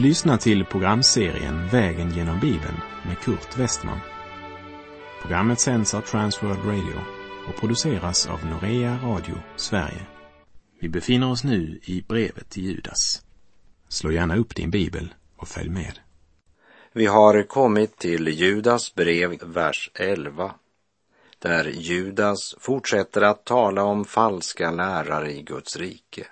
Du lyssnar till programserien Vägen genom Bibeln med Kurt Westman. Programmet sänds av Transworld Radio och produceras av Norea Radio Sverige. Vi befinner oss nu i brevet till Judas. Slå gärna upp din bibel och följ med. Vi har kommit till Judas brev, vers 11, där Judas fortsätter att tala om falska lärare i Guds rike.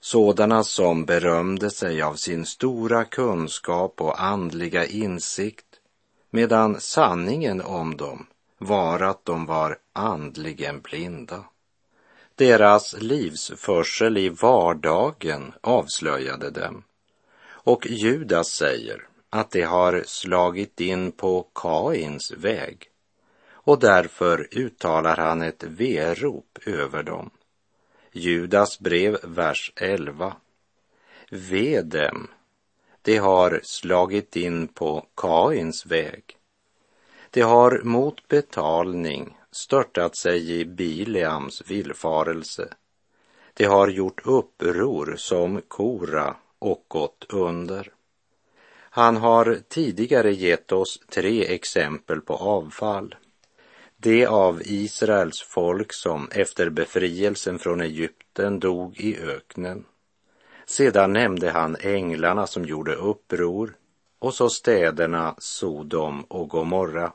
Sådana som berömde sig av sin stora kunskap och andliga insikt, medan sanningen om dem var att de var andligen blinda. Deras livsförsel i vardagen avslöjade dem. Och Judas säger att de har slagit in på Kains väg och därför uttalar han ett verop över dem. Judas brev, vers 11. Ve dem, de har slagit in på Kains väg. De har mot betalning störtat sig i Bileams villfarelse. De har gjort uppror som Kora och gått under. Han har tidigare gett oss tre exempel på avfall. Det av Israels folk som efter befrielsen från Egypten dog i öknen. Sedan nämnde han änglarna som gjorde uppror och så städerna Sodom och Gomorra.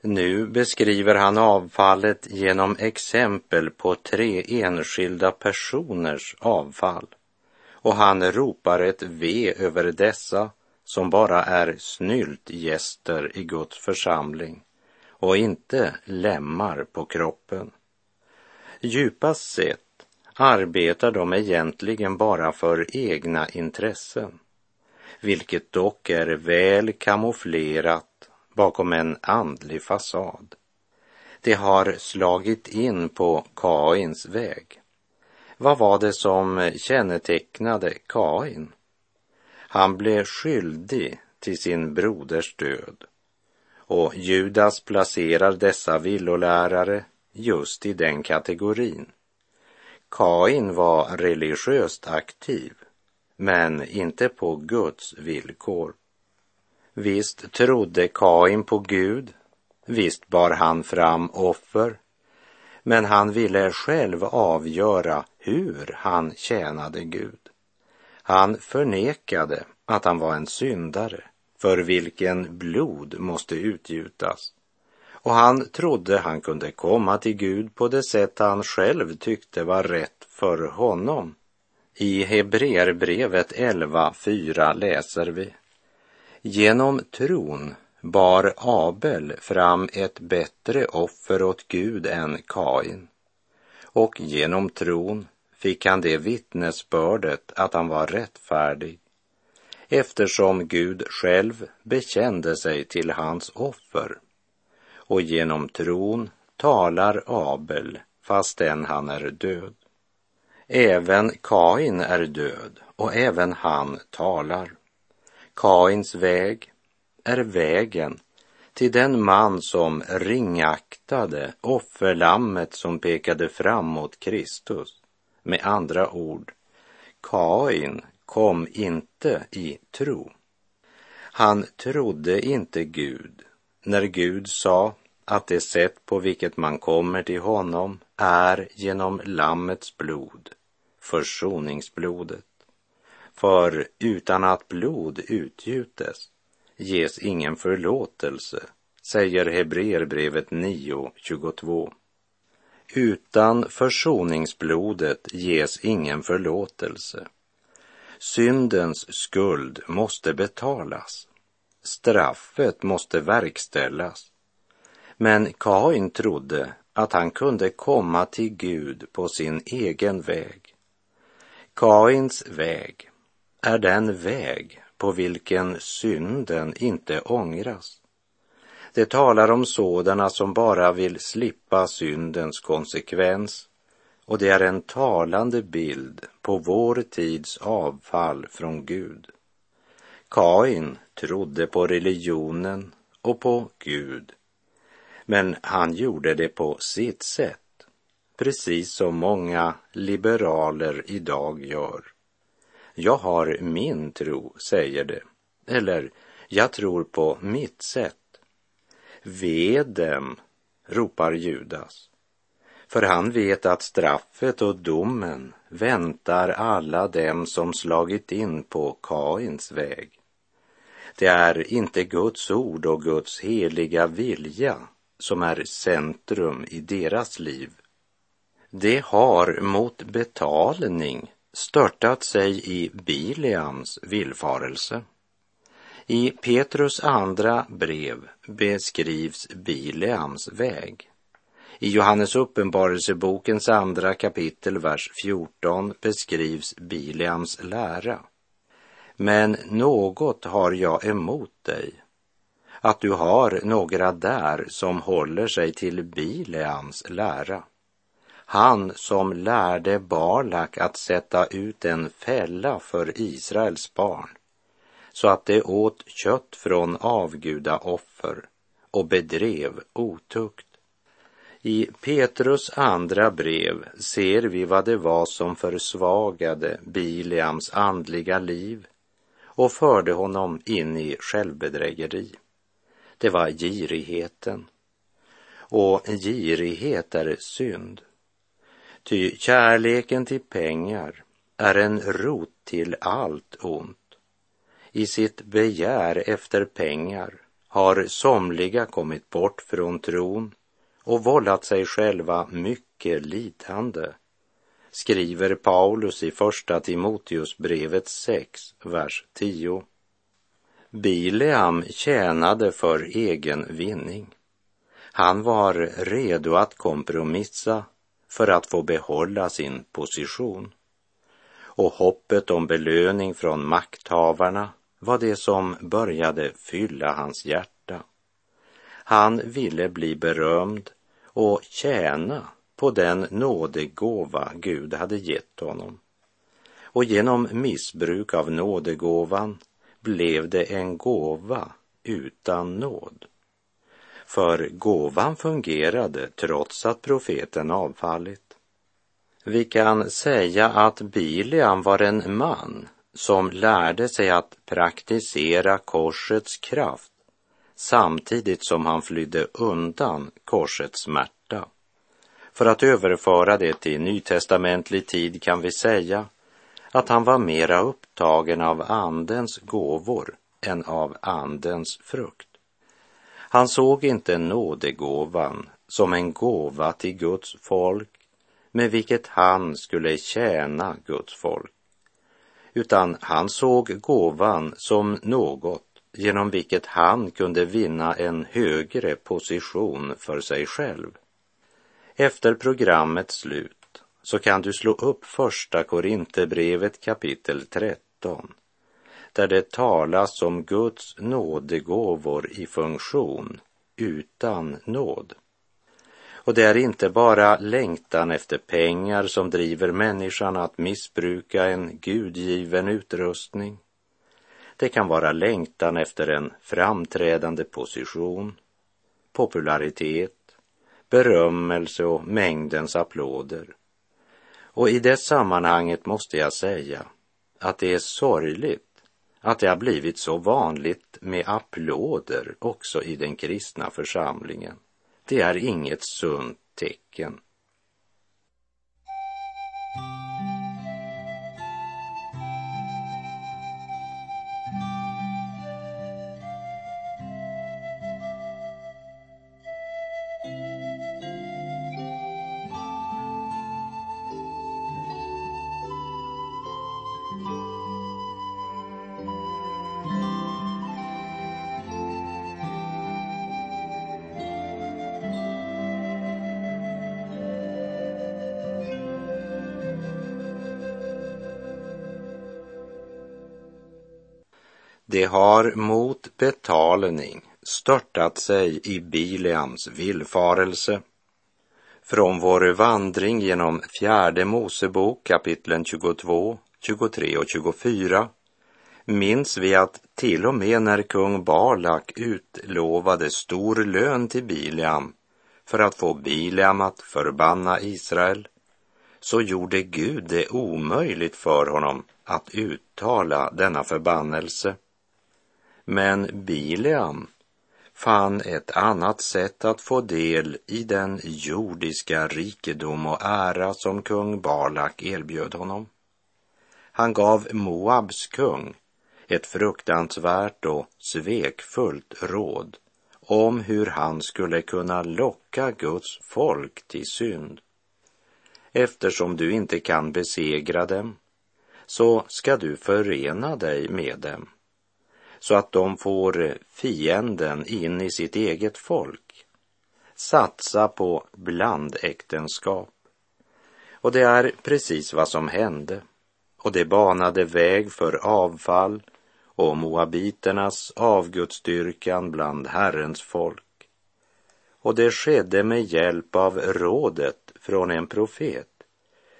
Nu beskriver han avfallet genom exempel på tre enskilda personers avfall och han ropar ett ve över dessa som bara är snyltgäster i Guds församling och inte lemmar på kroppen. Djupast sett arbetar de egentligen bara för egna intressen, vilket dock är väl kamouflerat bakom en andlig fasad. Det har slagit in på Kains väg. Vad var det som kännetecknade Kain? Han blev skyldig till sin broders död och Judas placerar dessa villolärare just i den kategorin. Kain var religiöst aktiv, men inte på Guds villkor. Visst trodde Kain på Gud, visst bar han fram offer, men han ville själv avgöra hur han tjänade Gud. Han förnekade att han var en syndare för vilken blod måste utgjutas. Och han trodde han kunde komma till Gud på det sätt han själv tyckte var rätt för honom. I Hebreerbrevet 11.4 läser vi. Genom tron bar Abel fram ett bättre offer åt Gud än Kain. Och genom tron fick han det vittnesbördet att han var rättfärdig eftersom Gud själv bekände sig till hans offer. Och genom tron talar Abel fastän han är död. Även Kain är död och även han talar. Kains väg är vägen till den man som ringaktade offerlammet som pekade fram mot Kristus. Med andra ord, Kain kom inte i tro. Han trodde inte Gud när Gud sa att det sätt på vilket man kommer till honom är genom Lammets blod, försoningsblodet. För utan att blod utgjutes ges ingen förlåtelse, säger Hebreerbrevet 9.22. Utan försoningsblodet ges ingen förlåtelse. Syndens skuld måste betalas. Straffet måste verkställas. Men Kain trodde att han kunde komma till Gud på sin egen väg. Kains väg är den väg på vilken synden inte ångras. Det talar om sådana som bara vill slippa syndens konsekvens och det är en talande bild på vår tids avfall från Gud. Kain trodde på religionen och på Gud, men han gjorde det på sitt sätt, precis som många liberaler idag gör. Jag har min tro, säger det. Eller, jag tror på mitt sätt. Ve dem, ropar Judas. För han vet att straffet och domen väntar alla dem som slagit in på Kains väg. Det är inte Guds ord och Guds heliga vilja som är centrum i deras liv. Det har mot betalning störtat sig i Bileams villfarelse. I Petrus andra brev beskrivs Bileams väg. I Johannes uppenbarelsebokens andra kapitel, vers 14 beskrivs Bileams lära. Men något har jag emot dig, att du har några där som håller sig till Bileams lära. Han som lärde Balak att sätta ut en fälla för Israels barn så att de åt kött från avgudaoffer och bedrev otukt. I Petrus andra brev ser vi vad det var som försvagade Bileams andliga liv och förde honom in i självbedrägeri. Det var girigheten. Och girighet är synd. Ty kärleken till pengar är en rot till allt ont. I sitt begär efter pengar har somliga kommit bort från tron och vållat sig själva mycket lidande, skriver Paulus i Första Timoteusbrevet 6, vers 10. Bileam tjänade för egen vinning. Han var redo att kompromissa för att få behålla sin position. Och hoppet om belöning från makthavarna var det som började fylla hans hjärta. Han ville bli berömd och tjäna på den nådegåva Gud hade gett honom. Och genom missbruk av nådegåvan blev det en gåva utan nåd. För gåvan fungerade trots att profeten avfallit. Vi kan säga att Biliam var en man som lärde sig att praktisera korsets kraft samtidigt som han flydde undan korsets smärta. För att överföra det till nytestamentlig tid kan vi säga att han var mera upptagen av Andens gåvor än av Andens frukt. Han såg inte nådegåvan som en gåva till Guds folk med vilket han skulle tjäna Guds folk, utan han såg gåvan som något genom vilket han kunde vinna en högre position för sig själv. Efter programmets slut så kan du slå upp första Korinthierbrevet kapitel 13 där det talas om Guds nådegåvor i funktion utan nåd. Och det är inte bara längtan efter pengar som driver människan att missbruka en gudgiven utrustning. Det kan vara längtan efter en framträdande position, popularitet, berömmelse och mängdens applåder. Och i det sammanhanget måste jag säga att det är sorgligt att det har blivit så vanligt med applåder också i den kristna församlingen. Det är inget sunt tecken. Det har mot betalning störtat sig i Bileams villfarelse. Från vår vandring genom fjärde Mosebok kapitlen 22, 23 och 24 minns vi att till och med när kung Balak utlovade stor lön till Bileam för att få Bileam att förbanna Israel så gjorde Gud det omöjligt för honom att uttala denna förbannelse. Men Bileam fann ett annat sätt att få del i den jordiska rikedom och ära som kung Balak erbjöd honom. Han gav Moabs kung ett fruktansvärt och svekfullt råd om hur han skulle kunna locka Guds folk till synd. Eftersom du inte kan besegra dem så ska du förena dig med dem så att de får fienden in i sitt eget folk. Satsa på blandäktenskap. Och det är precis vad som hände. Och det banade väg för avfall och moabiternas avgudsdyrkan bland Herrens folk. Och det skedde med hjälp av rådet från en profet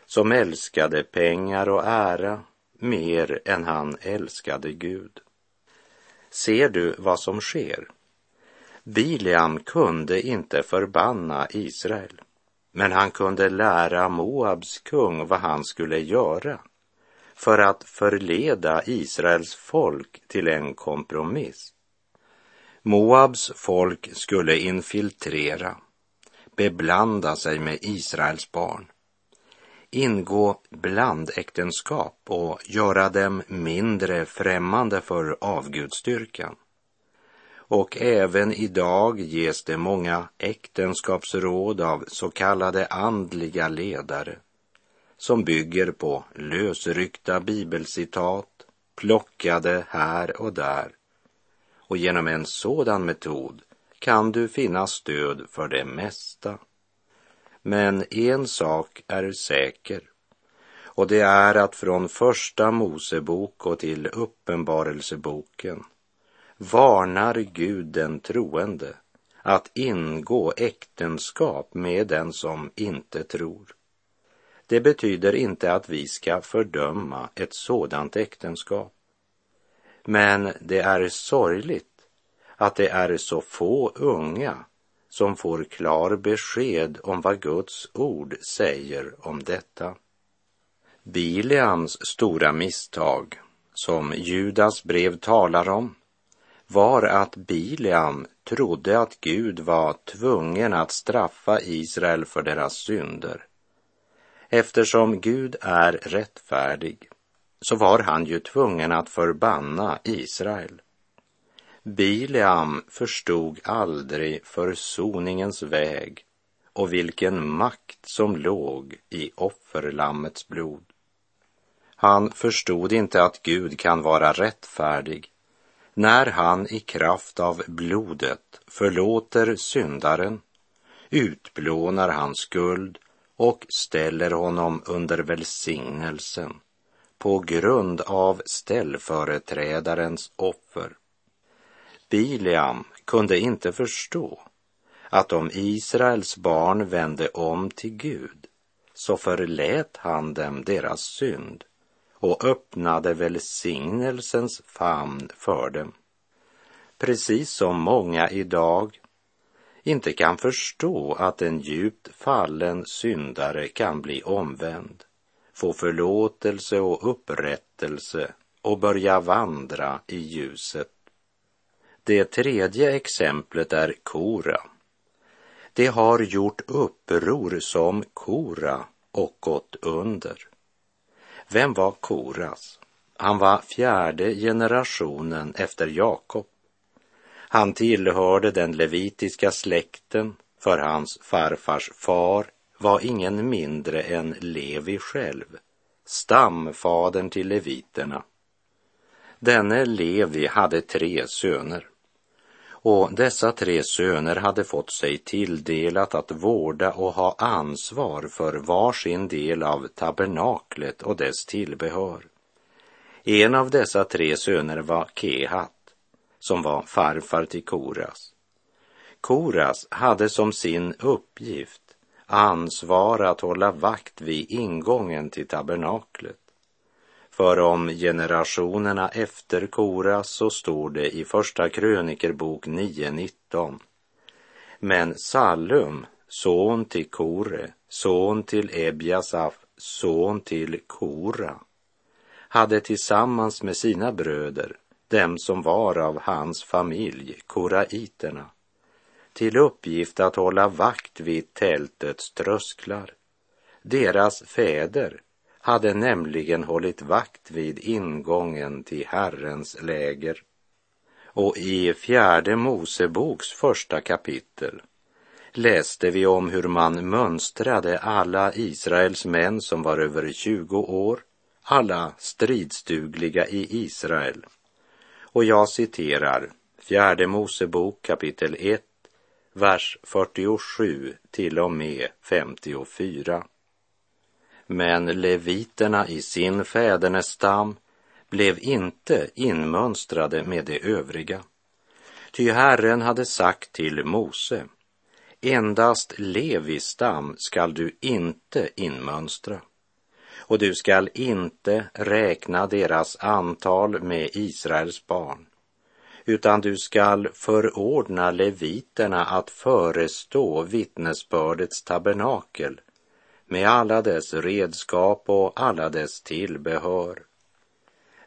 som älskade pengar och ära mer än han älskade Gud. Ser du vad som sker? Bileam kunde inte förbanna Israel, men han kunde lära Moabs kung vad han skulle göra för att förleda Israels folk till en kompromiss. Moabs folk skulle infiltrera, beblanda sig med Israels barn, ingå blandäktenskap och göra dem mindre främmande för avgudstyrkan. Och även idag ges det många äktenskapsråd av så kallade andliga ledare som bygger på lösryckta bibelcitat plockade här och där. Och genom en sådan metod kan du finna stöd för det mesta. Men en sak är säker och det är att från första Mosebok och till Uppenbarelseboken varnar Gud den troende att ingå äktenskap med den som inte tror. Det betyder inte att vi ska fördöma ett sådant äktenskap. Men det är sorgligt att det är så få unga som får klar besked om vad Guds ord säger om detta. Bileams stora misstag, som Judas brev talar om, var att Bileam trodde att Gud var tvungen att straffa Israel för deras synder Eftersom Gud är rättfärdig så var han ju tvungen att förbanna Israel. Bileam förstod aldrig försoningens väg och vilken makt som låg i offerlammets blod. Han förstod inte att Gud kan vara rättfärdig när han i kraft av blodet förlåter syndaren, utplånar hans skuld och ställer honom under välsignelsen på grund av ställföreträdarens offer. Bileam kunde inte förstå att om Israels barn vände om till Gud så förlät han dem deras synd och öppnade välsignelsens famn för dem. Precis som många idag inte kan förstå att en djupt fallen syndare kan bli omvänd, få förlåtelse och upprättelse och börja vandra i ljuset. Det tredje exemplet är Kora. Det har gjort uppror som Kora och gått under. Vem var Koras? Han var fjärde generationen efter Jakob han tillhörde den levitiska släkten, för hans farfars far var ingen mindre än Levi själv, stamfadern till leviterna. Denne Levi hade tre söner och dessa tre söner hade fått sig tilldelat att vårda och ha ansvar för var sin del av tabernaklet och dess tillbehör. En av dessa tre söner var Kehat som var farfar till Koras. Koras hade som sin uppgift ansvar att hålla vakt vid ingången till tabernaklet. För om generationerna efter Koras så står det i Första krönikerbok 9.19. Men Salum, son till Kore, son till Ebjasaf, son till Kora, hade tillsammans med sina bröder, dem som var av hans familj, koraiterna, till uppgift att hålla vakt vid tältets trösklar. Deras fäder hade nämligen hållit vakt vid ingången till Herrens läger. Och i fjärde Moseboks första kapitel läste vi om hur man mönstrade alla Israels män som var över 20 år, alla stridsdugliga i Israel. Och jag citerar fjärde Mosebok kapitel 1, vers 47 till och med 54. Men leviterna i sin fädernestam blev inte inmönstrade med de övriga. Ty Herren hade sagt till Mose, endast Levis stam skall du inte inmönstra och du skall inte räkna deras antal med Israels barn utan du skall förordna leviterna att förestå vittnesbördets tabernakel med alla dess redskap och alla dess tillbehör.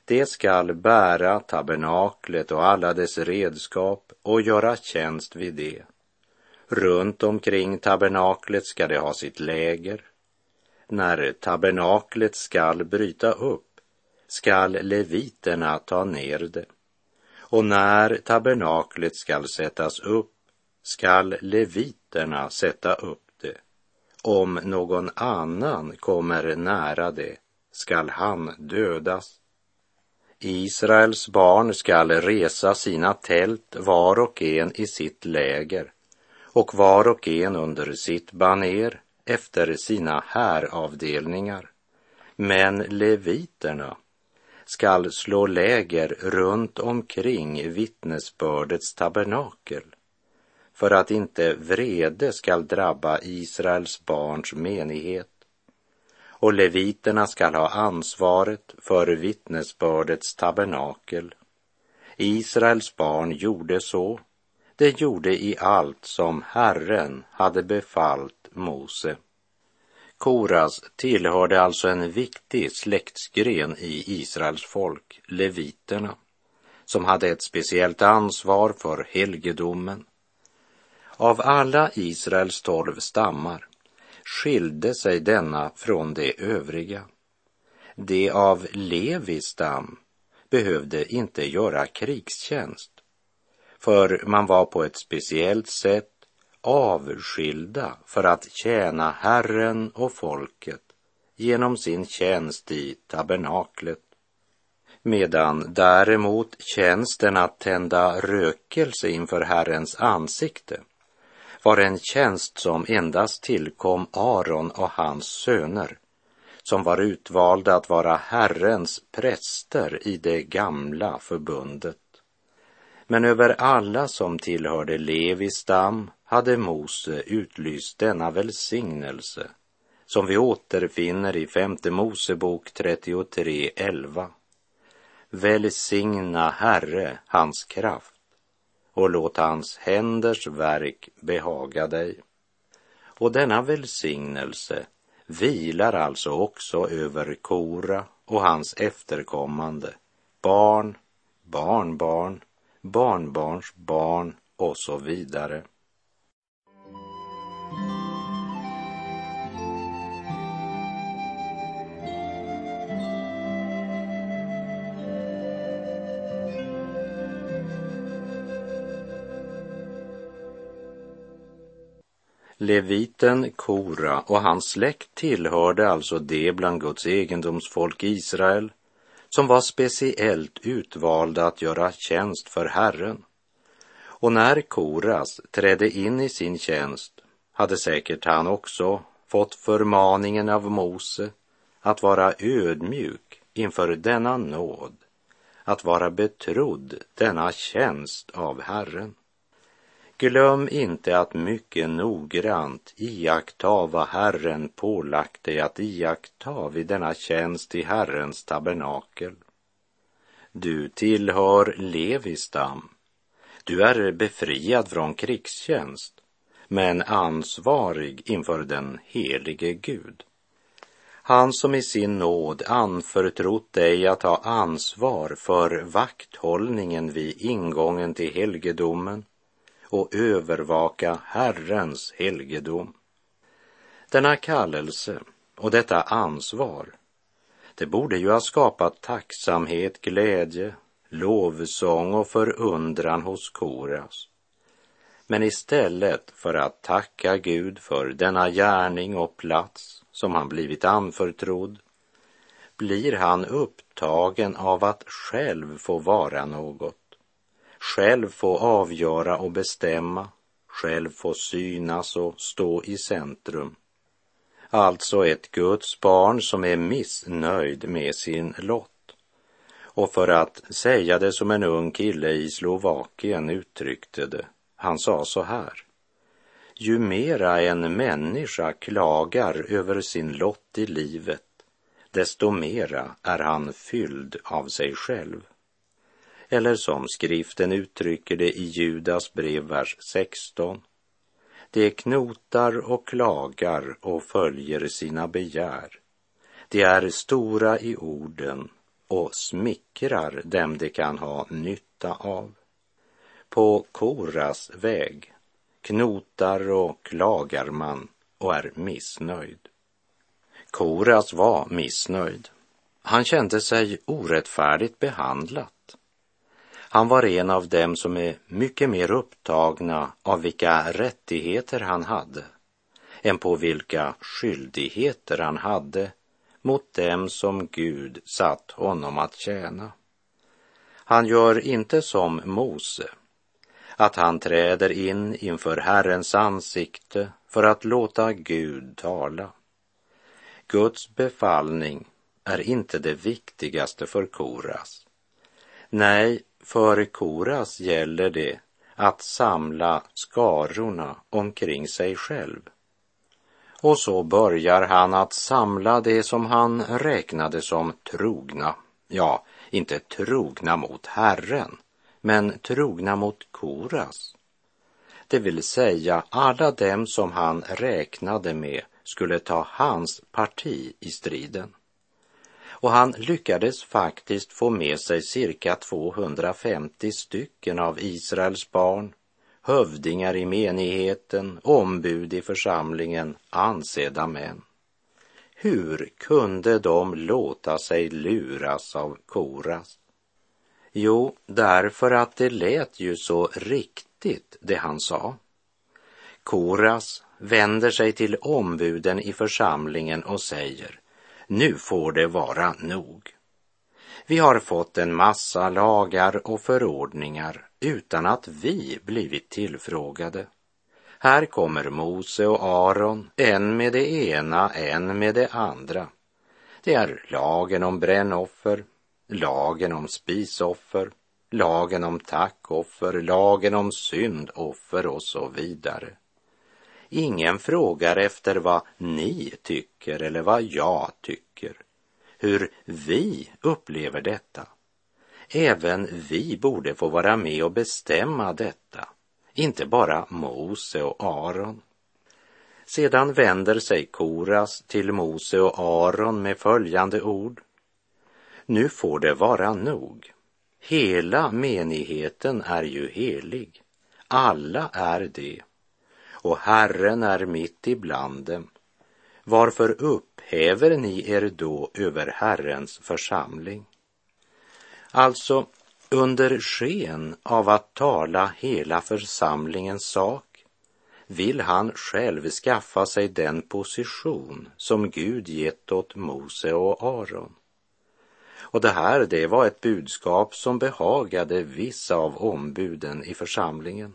De skall bära tabernaklet och alla dess redskap och göra tjänst vid det. Runt omkring tabernaklet ska de ha sitt läger. När tabernaklet skall bryta upp skall leviterna ta ner det. Och när tabernaklet skall sättas upp skall leviterna sätta upp. Om någon annan kommer nära det skall han dödas. Israels barn skall resa sina tält var och en i sitt läger och var och en under sitt baner efter sina häravdelningar. Men leviterna skall slå läger runt omkring vittnesbördets tabernakel för att inte vrede skall drabba Israels barns menighet. Och leviterna skall ha ansvaret för vittnesbördets tabernakel. Israels barn gjorde så. Det gjorde i allt som Herren hade befallt Mose. Koras tillhörde alltså en viktig släktsgren i Israels folk, leviterna, som hade ett speciellt ansvar för helgedomen. Av alla Israels tolv stammar skilde sig denna från de övriga. De av Levis stam behövde inte göra krigstjänst, för man var på ett speciellt sätt avskilda för att tjäna Herren och folket genom sin tjänst i tabernaklet. Medan däremot tjänsten att tända rökelse inför Herrens ansikte var en tjänst som endast tillkom Aron och hans söner, som var utvalda att vara Herrens präster i det gamla förbundet. Men över alla som tillhörde Levis stam hade Mose utlyst denna välsignelse som vi återfinner i femte Mosebok 33.11. Välsigna Herre hans kraft och låt hans händers verk behaga dig. Och denna välsignelse vilar alltså också över Kora och hans efterkommande, barn, barnbarn, barnbarns barn och så vidare. Leviten Kora och hans släkt tillhörde alltså det bland Guds egendomsfolk Israel som var speciellt utvalda att göra tjänst för Herren. Och när Koras trädde in i sin tjänst hade säkert han också fått förmaningen av Mose att vara ödmjuk inför denna nåd, att vara betrodd denna tjänst av Herren. Glöm inte att mycket noggrant iaktta vad Herren pålagt dig att iaktta vid denna tjänst i Herrens tabernakel. Du tillhör Levistam. Du är befriad från krigstjänst, men ansvarig inför den helige Gud. Han som i sin nåd anförtrott dig att ha ansvar för vakthållningen vid ingången till helgedomen och övervaka Herrens helgedom. Denna kallelse och detta ansvar, det borde ju ha skapat tacksamhet, glädje, lovsång och förundran hos Koras. Men istället för att tacka Gud för denna gärning och plats som han blivit anförtrodd blir han upptagen av att själv få vara något, själv få avgöra och bestämma, själv få synas och stå i centrum. Alltså ett Guds barn som är missnöjd med sin lott. Och för att säga det som en ung kille i Slovakien uttryckte det, han sa så här. Ju mera en människa klagar över sin lott i livet, desto mera är han fylld av sig själv. Eller som skriften uttrycker det i Judas brev, vers 16. De knotar och klagar och följer sina begär. De är stora i orden och smickrar dem de kan ha nytta av. På Koras väg knotar och klagar man och är missnöjd. Koras var missnöjd. Han kände sig orättfärdigt behandlad. Han var en av dem som är mycket mer upptagna av vilka rättigheter han hade än på vilka skyldigheter han hade mot dem som Gud satt honom att tjäna. Han gör inte som Mose, att han träder in inför Herrens ansikte för att låta Gud tala. Guds befallning är inte det viktigaste för Koras. Nej, för Koras gäller det att samla skarorna omkring sig själv. Och så börjar han att samla det som han räknade som trogna, ja, inte trogna mot Herren, men trogna mot Koras. Det vill säga alla dem som han räknade med skulle ta hans parti i striden. Och han lyckades faktiskt få med sig cirka 250 stycken av Israels barn, hövdingar i menigheten, ombud i församlingen, ansedda män. Hur kunde de låta sig luras av Koras? Jo, därför att det lät ju så riktigt det han sa. Koras vänder sig till ombuden i församlingen och säger, nu får det vara nog. Vi har fått en massa lagar och förordningar utan att vi blivit tillfrågade. Här kommer Mose och Aron, en med det ena, en med det andra. Det är lagen om brännoffer, lagen om spisoffer, lagen om tackoffer, lagen om syndoffer och så vidare. Ingen frågar efter vad ni tycker eller vad jag tycker, hur vi upplever detta. Även vi borde få vara med och bestämma detta, inte bara Mose och Aron. Sedan vänder sig Koras till Mose och Aron med följande ord. Nu får det vara nog. Hela menigheten är ju helig. Alla är det. Och Herren är mitt ibland dem. Varför upphäver ni er då över Herrens församling? Alltså, under sken av att tala hela församlingens sak vill han själv skaffa sig den position som Gud gett åt Mose och Aron. Och det här, det var ett budskap som behagade vissa av ombuden i församlingen.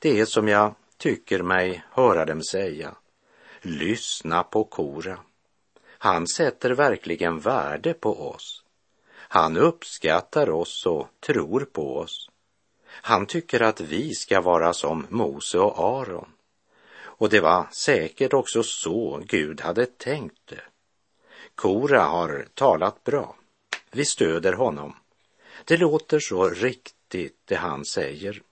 Det är som jag tycker mig höra dem säga, lyssna på Kora. Han sätter verkligen värde på oss. Han uppskattar oss och tror på oss. Han tycker att vi ska vara som Mose och Aron. Och det var säkert också så Gud hade tänkt det. Kora har talat bra. Vi stöder honom. Det låter så riktigt det han säger.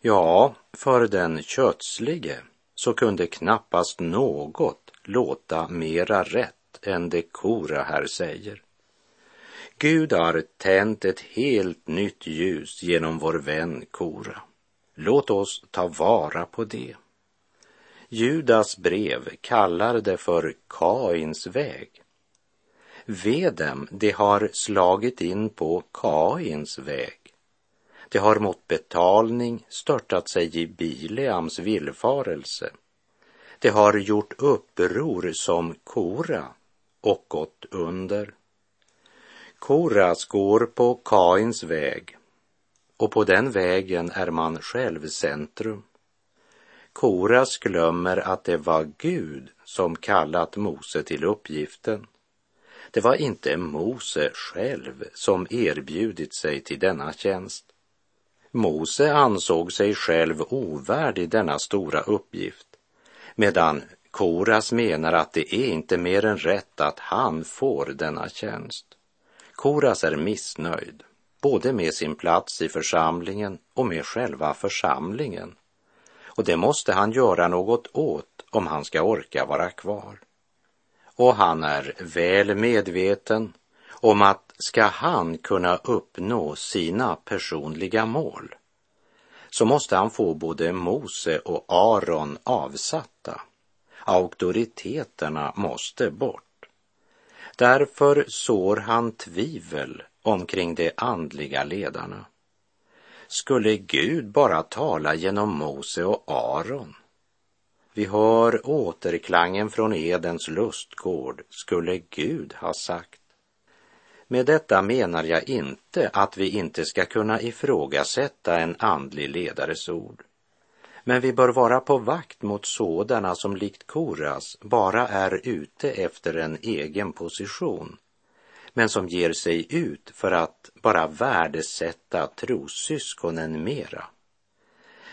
Ja, för den kötslige så kunde knappast något låta mera rätt än det Kora här säger. Gud har tänt ett helt nytt ljus genom vår vän Kora. Låt oss ta vara på det. Judas brev kallar det för Kains väg. Vedem, det har slagit in på Kains väg. Det har mot betalning störtat sig i Bileams villfarelse. Det har gjort uppror som Kora och gått under. Koras går på Kains väg och på den vägen är man självcentrum. Koras glömmer att det var Gud som kallat Mose till uppgiften. Det var inte Mose själv som erbjudit sig till denna tjänst. Mose ansåg sig själv ovärdig denna stora uppgift, medan Koras menar att det är inte mer än rätt att han får denna tjänst. Koras är missnöjd, både med sin plats i församlingen och med själva församlingen. Och det måste han göra något åt om han ska orka vara kvar. Och han är väl medveten om att ska han kunna uppnå sina personliga mål så måste han få både Mose och Aron avsatta. Auktoriteterna måste bort. Därför sår han tvivel omkring de andliga ledarna. Skulle Gud bara tala genom Mose och Aron? Vi hör återklangen från Edens lustgård, skulle Gud ha sagt. Med detta menar jag inte att vi inte ska kunna ifrågasätta en andlig ledares ord. Men vi bör vara på vakt mot sådana som likt Koras bara är ute efter en egen position, men som ger sig ut för att bara värdesätta trossyskonen mera.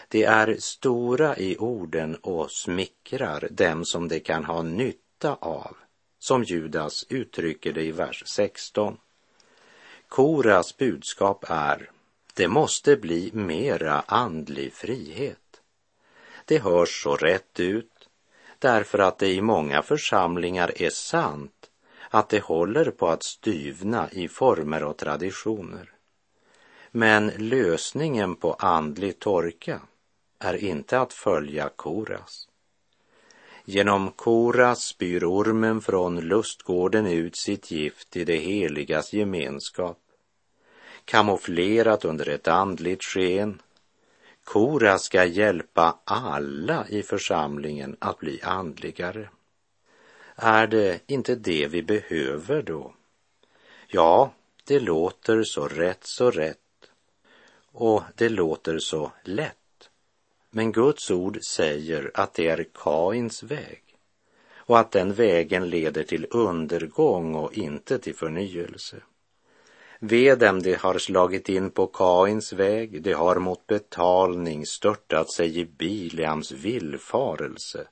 De är stora i orden och smickrar dem som de kan ha nytta av, som Judas uttrycker det i vers 16. Koras budskap är, det måste bli mera andlig frihet. Det hörs så rätt ut därför att det i många församlingar är sant att det håller på att styvna i former och traditioner. Men lösningen på andlig torka är inte att följa Koras. Genom Koras spyr ormen från lustgården ut sitt gift i det heligas gemenskap. Kamouflerat under ett andligt sken Kora ska hjälpa alla i församlingen att bli andligare. Är det inte det vi behöver då? Ja, det låter så rätt, så rätt. Och det låter så lätt. Men Guds ord säger att det är Kains väg och att den vägen leder till undergång och inte till förnyelse. Ve dem de har slagit in på Kains väg, de har mot betalning störtat sig i Bileams villfarelse.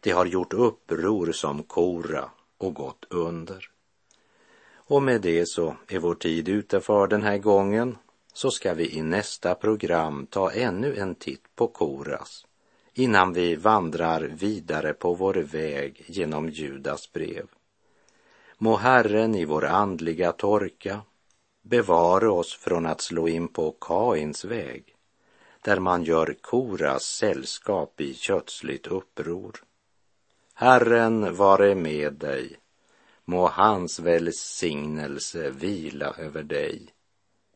De har gjort uppror som Kora och gått under. Och med det så är vår tid ute för den här gången, så ska vi i nästa program ta ännu en titt på Koras innan vi vandrar vidare på vår väg genom Judas brev. Må Herren i vår andliga torka bevara oss från att slå in på Kains väg, där man gör Koras sällskap i kötsligt uppror. Herren vare med dig, må hans välsignelse vila över dig.